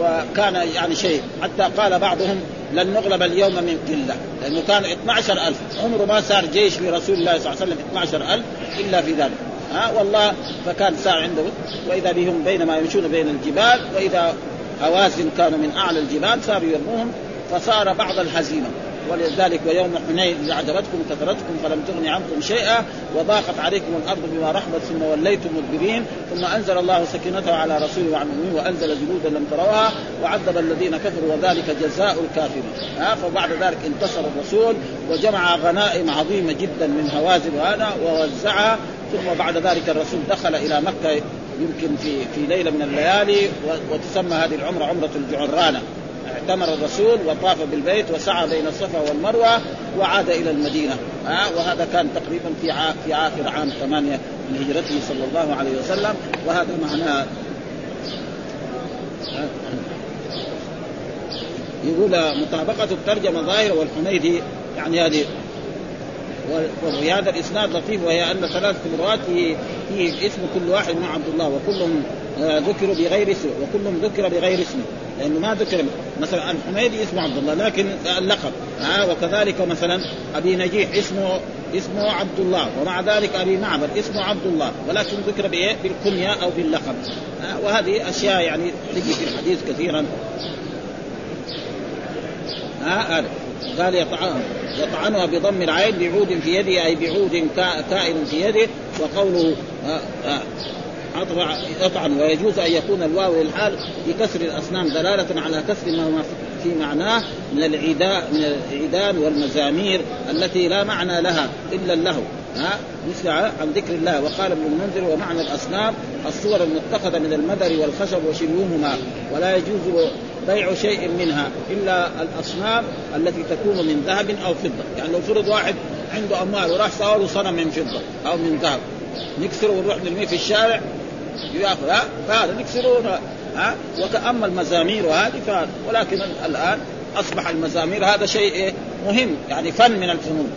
وكان يعني شيء حتى قال بعضهم لن نغلب اليوم من قلة. لأنه كان 12000 عمره ما صار جيش لرسول الله صلى الله عليه وسلم 12000 إلا في ذلك. ها والله فكان صار عنده وإذا بهم بينما يمشون بين الجبال وإذا هوازن كانوا من أعلى الجبال صاروا يرموهم فصار بعض الهزيمة. ولذلك ويوم حنين اذا اعجبتكم كثرتكم فلم تغن عنكم شيئا وضاقت عليكم الأرض بما رحبت ثم وليتم مدبرين. ثم أنزل الله سكينته على رسوله وعلى المؤمنين وأنزل جنودا لم تروها وعذب الذين كفروا وذلك جزاء الكافرين. ها فبعد ذلك انتصر الرسول وجمع غنائم عظيمة جدا من هوازن وهذا ووزعها ثم بعد ذلك الرسول دخل إلى مكة يمكن في في ليلة من الليالي وتسمى هذه العمرة عمرة الجعرانة. اعتمر الرسول وطاف بالبيت وسعى بين الصفا والمروة وعاد إلى المدينة. ها وهذا كان تقريبا في في آخر عام ثمانية من هجرته صلى الله عليه وسلم. وهذا معناه يقول مطابقة الترجمة ظاهرة والحميدي يعني هذه وفي هذا الإسناد لطيف وهي أن ثلاثة مرات فيه اسم كل واحد مع عبد الله وكلهم آه، ذكروا بغير اسمه وكلهم ذكر بغير اسمه لأنه ما ذكر مثلا الحميدي اسمه عبد الله لكن اللقب ها آه وكذلك مثلا أبي نجيح اسمه اسمه عبد الله ومع ذلك أبي معبد اسمه عبد الله ولكن ذكر بإيه؟ بالكنية أو باللقب آه وهذه أشياء يعني تجي في الحديث كثيرا ها آه قال يطعن يطعنها بضم العين بعود في يده أي بعود كائن في يده وقوله آه، آه، يطعن. ويجوز أن يكون الواو للحال بكسر الاسنان دلالة على كسر ما في معناه من العيداء من العيدان والمزامير التي لا معنى لها إلا اللهو. ها؟ مثل عن ذكر الله. وقال ابن المنذر ومعنى الأصنام الصور المتخذة من المدر والخشب وشبههما ولا يجوز بيع شيء منها إلا الاصنام التي تكون من ذهب أو فضة، يعني لو فرض واحد عنده أموال وراح سوى صنم من فضة أو من ذهب. نكسره ونروح نرميه في الشارع يأخذ ها؟ فهذا نكسره ها؟ وكأما المزامير وهذه فهذا. ولكن الآن أصبح المزامير هذا شيء إيه؟ مهم. يعني فن من الفنون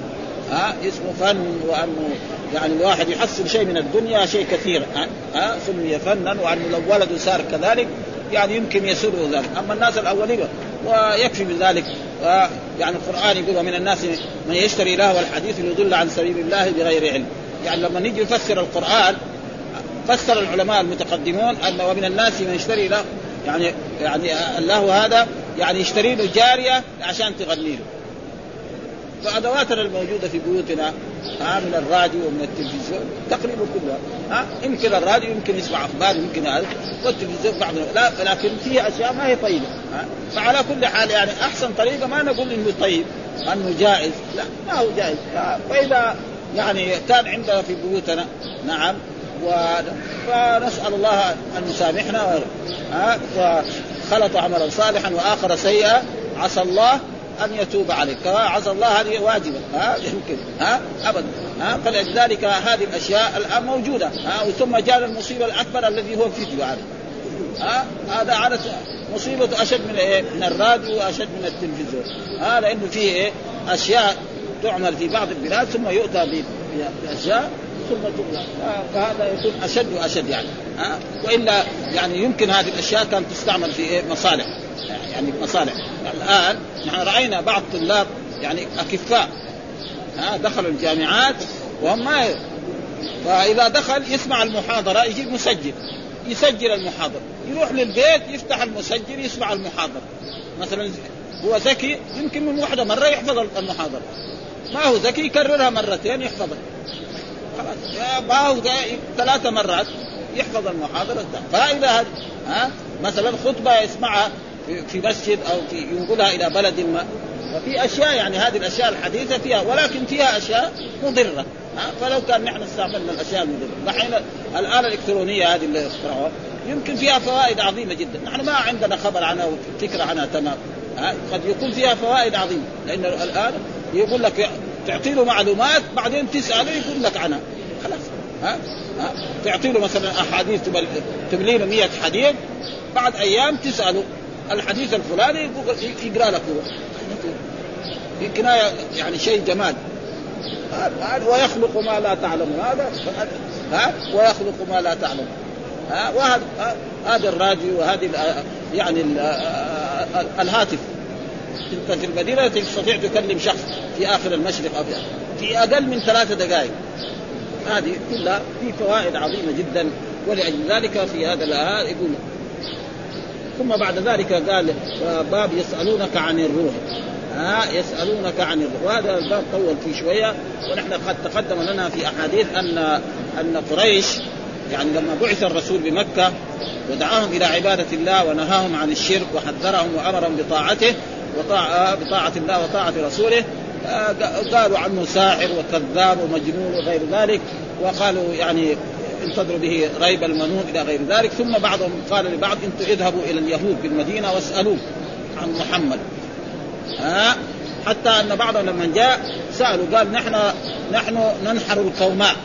ها؟ اسمه فن وأنه يعني الواحد يحصل شيء من الدنيا شيء كثير ها؟ سمي فنا وأنه لو ولده صار كذلك يعني يمكن يسره ذلك. أما الناس الأولين ويكفي بذلك يعني القرآن يقول ومن الناس من يشتري له والحديث ليضل عن سبيل الله بغير علم. يعني لما نيجي نفسر القرآن فسر العلماء المتقدمون أن ومن الناس من يشتري له يعني يعني الله هذا يعني يشتري له جارية عشان تغني له. فأدواتنا الموجودة في بيوتنا ها من الراديو ومن التلفزيون تقريبا كلها. ها يمكن الراديو يمكن يسمع أخبار يمكن هذا والتلفزيون بعض لا لكن في أشياء ما هي طيبة ها. فعلى كل حال يعني أحسن طريقة ما نقول إنه طيب أنه جائز لا ما هو جائز فإذا يعني كان عندنا في بيوتنا نعم و... فنسأل الله أن يسامحنا ها فخلط عملا صالحا وآخر سيئا عسى الله أن يتوب عليك. عسى الله هذه واجبة. ها يمكن ها ابدا ها فلذلك هذه الأشياء الآن موجودة. ها ثم جاء المصيبة الأكبر الذي هو الفيديو هذا ها هذا عادة مصيبة أشد من إيه؟ من الراديو وأشد من التلفزيون. ها لأنه فيه إيه؟ أشياء تعمل في بعض البلاد ثم يؤتى بأشياء ثم تبلى فهذا يكون أشد وأشد يعني. ها وإلا يعني يمكن هذه الأشياء كانت تستعمل في إيه؟ مصالح. يعني مصالح. الآن نحن رأينا بعض الطلاب يعني أكفاء. ها دخلوا الجامعات وهم ما فإذا دخل يسمع المحاضرة يجيب مسجل. يسجل المحاضره يروح للبيت يفتح المسجل يسمع المحاضرة. مثلا هو ذكي يمكن من واحدة مرة يحفظ المحاضرة. ما هو ذكي يكررها مرتين يحفظها. خلاص. ما هو ثلاث مرات يحفظ المحاضرة. فإذا ها مثلا خطبة يسمعها في مسجد أو في ينقلها إلى بلد ما. ففي أشياء يعني هذه الأشياء الحديثة فيها ولكن فيها أشياء مضرة. فلو كان نحن استعملنا الأشياء المضرة. دحين الآلة الإلكترونية هذه اللي اخترعوها يمكن فيها فوائد عظيمة جدا. نحن ما عندنا خبر عنها وفكرة عنها تمام. قد يكون فيها فوائد عظيمة لأن الآن يقول لك تعطي له معلومات بعدين تساله يقول لك عنها. خلاص. ها؟ تعطي له مثلا أحاديث تملي له 100 حديث بعد أيام تسأله. الحديث الفلاني يقرأ لك هو. كناية يعني شيء جمال. ويخلق ما لا تعلمون هذا ها؟ ويخلق ما لا تعلمون ها؟ وهذا هذا الراديو وهذه يعني الهاتف. انت في المدينة تستطيع تكلم شخص في آخر المشرق أو في أقل من ثلاثة دقائق. هذه كلها في فوائد عظيمة جدا. ولأجل ذلك في هذا يقول ثم بعد ذلك قال باب يسألونك عن الروح. ها يسألونك عن الروح. وهذا الباب طول فيه شوية ونحن قد تقدم لنا في أحاديث أن أن قريش يعني لما بعث الرسول بمكة ودعاهم إلى عبادة الله ونهاهم عن الشرك وحذرهم وأمرهم بطاعته وطاعة بطاعة الله وطاعة رسوله آه، قالوا عنه ساحر وكذاب ومجنون وغير ذلك وقالوا يعني انتظروا به ريب المنون إلى غير ذلك. ثم بعضهم قال لبعض أنتم اذهبوا إلى اليهود بالمدينة واسالوه عن محمد. ها؟ حتى أن بعضهم لما جاء سألوا قال نحن نحن ننحر القوماء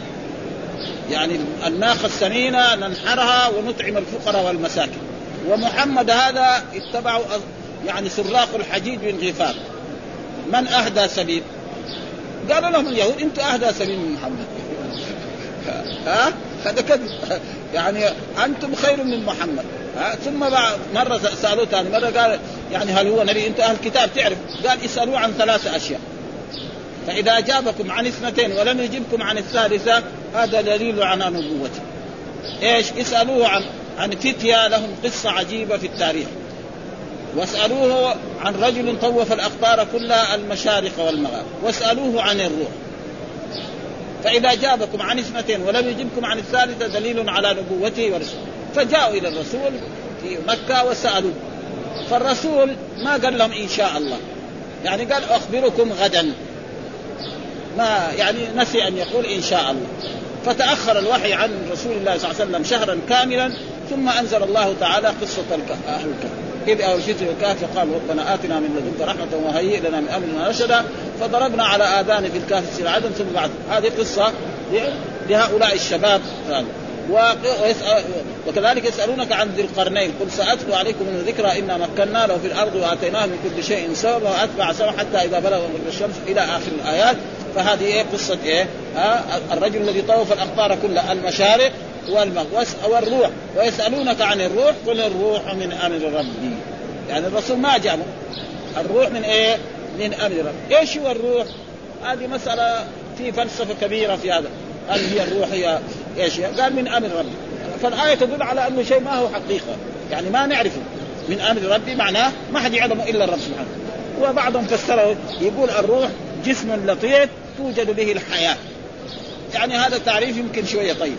يعني الناقة السمينه ننحرها ونطعم الفقراء والمساكين. ومحمد هذا اتبعوا يعني سراق الحجيج من غفار. من أهدى سبيل؟ قالوا لهم اليهود أنتم أهدى سبيل من محمد. ها؟ هذا كذب. يعني أنتم خير من محمد. ها ثم بعد مرة سألوه ثاني مرة قال يعني هل هو نبي؟ أنت أهل الكتاب تعرف. قال اسألوه عن ثلاث أشياء. فإذا أجابكم عن اثنتين ولم يجبكم عن الثالثة هذا دليل على نبوته. إيش؟ اسألوه عن عن فتيا لهم قصة عجيبة في التاريخ. واسألوه عن رجل طوف الأقطار كلها المشارق والمغارب واسألوه عن الروح. فإذا جابكم عن اثنتين ولم يجبكم عن الثالثة دليل على نبوته ورسوله. فجاءوا إلى الرسول في مكة وسألوه. فالرسول ما قال لهم إن شاء الله. يعني قال أخبركم غدا. ما يعني نسي أن يقول إن شاء الله. فتأخر الوحي عن رسول الله صلى الله عليه وسلم شهرا كاملا ثم أنزل الله تعالى قصة أهل الكهف. إذ أوشيت الكهف فقال ربنا آتنا من لدنك رحمة وهيئ لنا من أمرنا رشدا. فضربنا على آذان في الكهف سير عدن ثم بعد. هذه قصة لهؤلاء الشباب. وكذلك يسألونك عن ذي القرنين. قل سأتلو عليكم من ذكرى إنا مكنا له في الأرض وآتيناه من كل شيء سببا وأتبع سببا حتى إذا بلغ من الشمس إلى آخر الآيات. فهذه إيه قصة إيه؟ الرجل الذي طوف الأقطار كلها المشارق والمغ والروح. ويسألونك عن الروح. قل الروح من أمر ربي. يعني الرسول ما جابه الروح من إيه؟ من أمر ربي إيش هو الروح؟ هذه مسألة في فلسفة كبيرة في هذا. هل هي الروح هي إيش قال من أمر ربي. فالآية تدل على أنه شيء ما هو حقيقة. يعني ما نعرفه. من أمر ربي معناه ما حد يعلمه إلا الرب سبحانه وبعضهم فسره يقول الروح جسم لطيف توجد به الحياة. يعني هذا التعريف يمكن شوية طيب.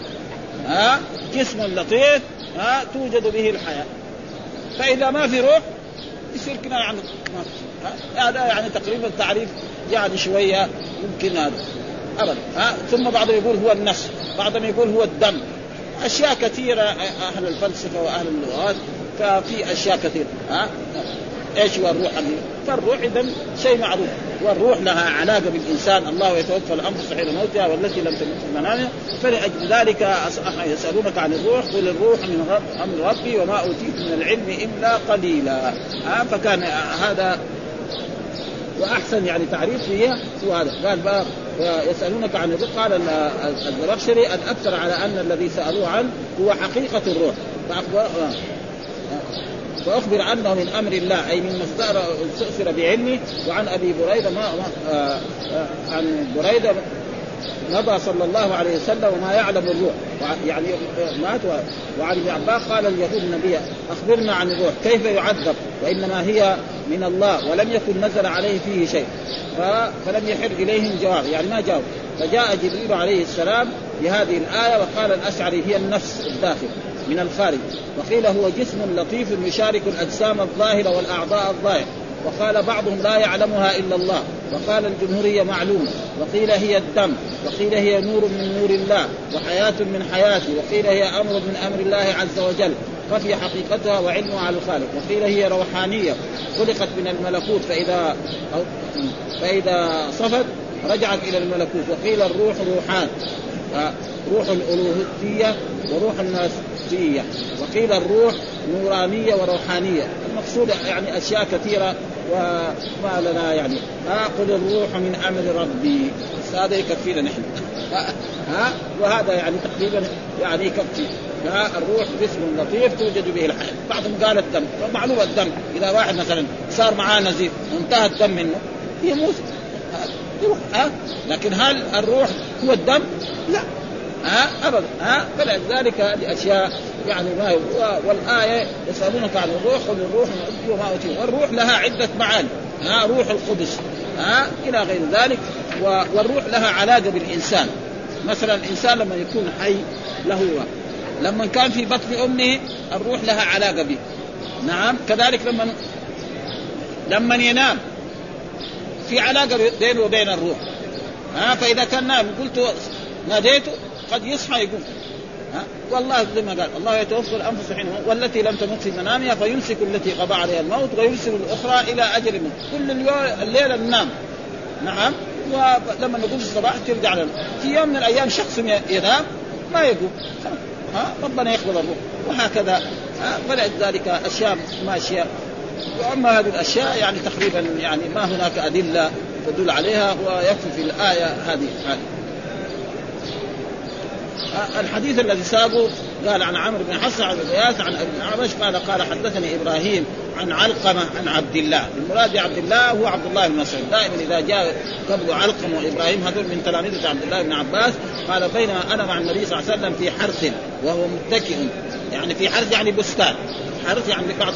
ها؟ جسم لطيف ها؟ توجد به الحياة. فإذا ما في روح يصير كنا يعني. هذا يعني تقريبا تعريف يعني شوية يمكن هذا. ابدا. ها؟ ثم بعضهم يقول هو النفس بعضهم يقول هو الدم. أشياء كثيرة أهل الفلسفة وأهل اللغات ففي أشياء كثيرة. ها؟ إيش هو الروح فالروح إذا شيء معروف. والروح لها علاقة بالإنسان. الله يتوفى الأنفس حين موتها والتي لم تمت في منامها. فلأجل ذلك يسألونك عن الروح. قل الروح من أمر ربي وما أوتيت من العلم إلا قليلا. ها فكان هذا وأحسن يعني تعريف هي هو هذا قال بقى يسالونك عن الروح. قال الزمخشري الأكثر على أن الذي سألوه عنه هو حقيقة الروح. فاخبر آه. وأخبر عنه من أمر الله أي من استأثر بعلمه وعن أبي بريدة ما, ما آه آه عن بريدة مضى صلى الله عليه وسلم وما يعلم الروح. يعني مات وعن ابن عباس قال اليهود النبي أخبرنا عن الروح كيف يعذب؟ وإنما هي من الله ولم يكن نزل عليه فيه شيء. فلم يحر إليهم جواب يعني ما جاوب. فجاء جبريل عليه السلام بهذه الآية وقال الأشعري هي النفس الداخل من الخارج. وقيل هو جسم لطيف يشارك الأجسام الظاهرة والأعضاء الظاهرة. وقال بعضهم لا يعلمها إلا الله. وقال الجمهورية معلومه وقيل هي الدم. وقيل هي نور من نور الله. وحياة من حياته وقيل هي أمر من أمر الله عز وجل. خفي حقيقتها وعلمها على الخالق وقيل هي روحانية. خلقت من الملكوت. فإذا أو فإذا صفت رجعت إلى الملكوت. وقيل الروح روحان. روح الألوهية وروح الناسيه وقيل الروح نورانية وروحانية. المقصود يعني أشياء كثيرة وما لنا يعني. اخذ الروح من أمر ربي. هذا يكفينا نحن. ها؟ وهذا يعني تقريبا يعني يكفي. الروح جسم لطيف توجد به الحياة. بعضهم قال الدم. معلومه الدم. إذا واحد مثلا صار معاه نزيف وانتهى الدم منه. يموت. ها؟ لكن هل الروح هو الدم؟ لا. ها؟ ابدا. ها؟ فلذلك هذه اشياء يعني ما والآية يسألونك عن الروح قل الروح اوتي والروح لها عدة معاني. ها؟ روح القدس. ها؟ إلى غير ذلك. والروح لها علاقة بالإنسان. مثلا الانسان لما يكون حي له لما كان في بطن أمه الروح لها علاقة به. نعم؟ كذلك لما لما ينام. في علاقة بينه وبين الروح. ها؟ فإذا كان نام قلت ناديته قد يصحى يقوم والله زي ما قال الله يتوفى الأنفس حين والتي لم تمت في منامها فيمسك التي قضى عليها الموت ويرسل الأخرى إلى أجل منه كل الليلة ننام نعم؟ ولما نقول الصباح ترجع لنا. في يوم من الأيام شخص ينام ما يقوم. ها؟ ربنا يقبل الروح. وهكذا. فلذلك أشياء ماشية. وأما هذه الأشياء يعني تقريبا يعني ما هناك أدلة تدل عليها ويكفي في الآية هذه هذه. الحديث الذي ساقه قال عن عمرو بن حصن عن غياث عن ابن اعمش قال قال حدثني إبراهيم عن علقمة عن عبد الله. المراد عبد الله هو عبد الله بن مسعود. دائما إذا جاء قبل علقمة وإبراهيم هذول من تلاميذ عبد الله بن عباس قال بينما أنا مع النبي صلى الله عليه وسلم في حرث وهو متكئ. يعني في حرث يعني بستان. حرث يعني بعض